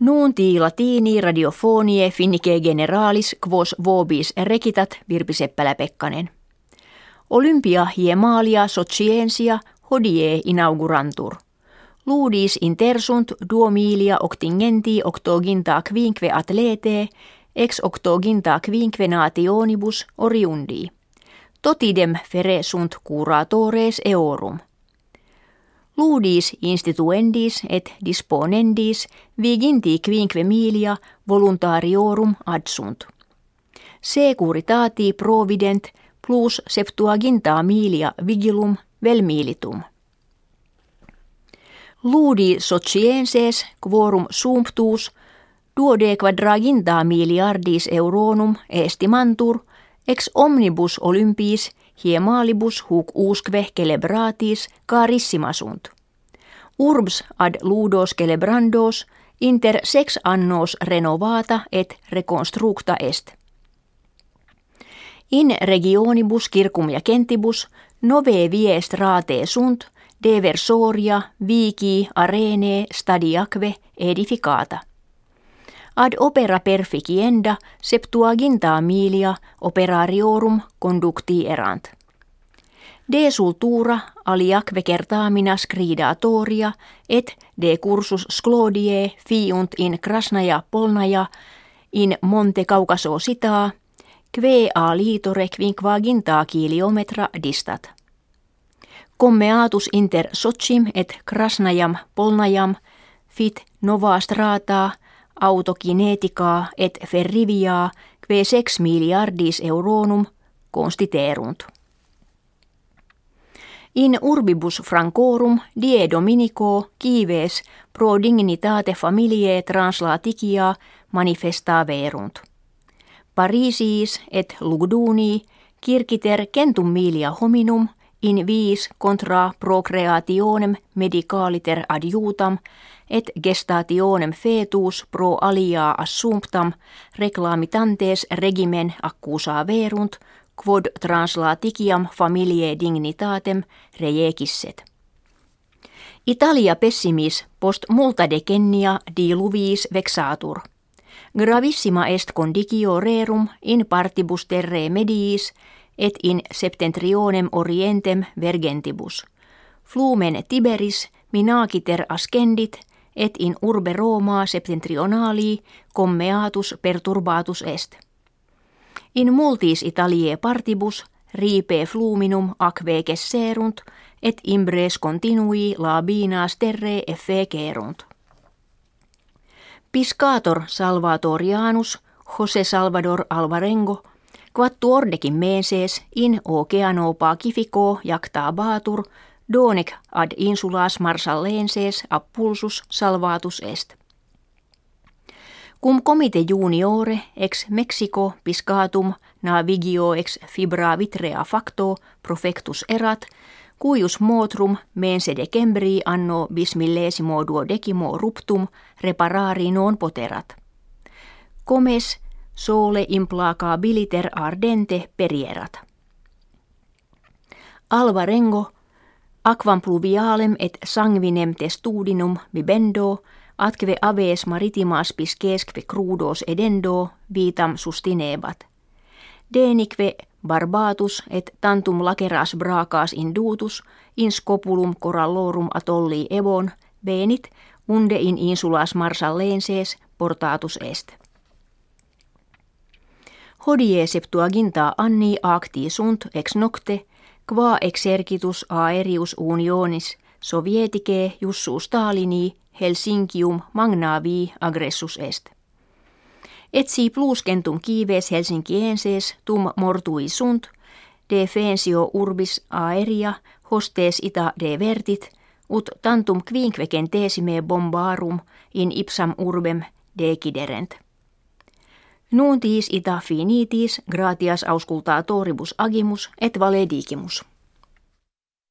Nuunti latini radiofonie finnike generalis quos vobis recitat Virpi Seppälä-Pekkanen. Olympia hiemalia sociensia hodie inaugurantur. Ludis intersunt duomilia octingenti octoginta quinque atlete ex octoginta quinque nationibus oriundi. Totidem fere sunt curatores eorum – Ludis instituendis et disponendis viginti quinque milia voluntariorum adsunt. Securitati provident plus septuaginta milia vigilum vel militum. Ludi socienses quorum sumptus duode quadraginta miliardis euronum estimantur ex omnibus olympiis hiemalibus huc usque celebratis carissima sunt. Urbs ad ludos celebrandos inter sex annos renovata et reconstructa est. In regionibus circum ja kentibus nove vie strate sunt de versoria vici arene stadiaque edificata. Ad opera perficienda septuaginta milia operariorum conducti erant. De sultura aliaque kertaamina scridatoria et de cursus sclodie fiunt in Krasnaja Polnaja in Monte Kaukaso sitaa, kve a liitore quinquaginta kiliometra distat. Commeatus inter Sochim et Krasnajam Polnajam fit nova strata autokinetica et ferrivia kve sex miliardis euronum constiterunt. In urbibus francorum die dominico kives pro dignitate familiae translaticia manifestaverunt. Parisis et Lugduni kirkiter centum milia hominum in vis contra procreationem medicaliter adjutam et gestationem fetus pro alia assumptam reclamitantes regimen accusa verunt quod translaticiam familiae dignitatem rejecisset. Italia pessimis post multa decennia diluviis vexatur. Gravissima est condicio rerum in partibus terre mediis et in septentrionem orientem vergentibus. Flumen Tiberis minaciter ascendit et in urbe Roma septentrionali commeatus perturbatus est. In multis Italiae partibus ripe fluminum aquae gesserunt et imbres continui labinas terre effecerunt. Piscator Salvatorianus Jose Salvador Alvarengo quattu ordekin menses in oceano pacifico jacta batur donec ad insulas marsallenses appulsus salvatus est. Cum comite juniore ex Mexico piscatum navigio ex fibra vitrea facto profectus erat, cuius motrum mense decembri anno bismillesimo duodecimo ruptum reparari non poterat. Comes sole implacabiliter ardente perierat. Alva rengo, aquam pluvialem et sanguinem testudinum bibendo, atque aves maritimas piscesque crudos edendo vitam sustinebat. Denique barbatus et tantum laceras bracas indutus in scopulum corallorum atolli evon venit unde in insulas marsallenses portatus est. Hodie septuaginta anni acti sunt ex nocte, qua exercitus aerius unionis sovietike Jussu Stalini Helsinkium magnavi agressus est. Etsi pluskentum kives Helsinkienses tum mortui sunt, defensio urbis aeria hostes ita de vertit, ut tantum quinquecen tesime bombarum in ipsam urbem deciderent. Nuuntis ita finitis gratias auscultatoribus agimus et valedigimus.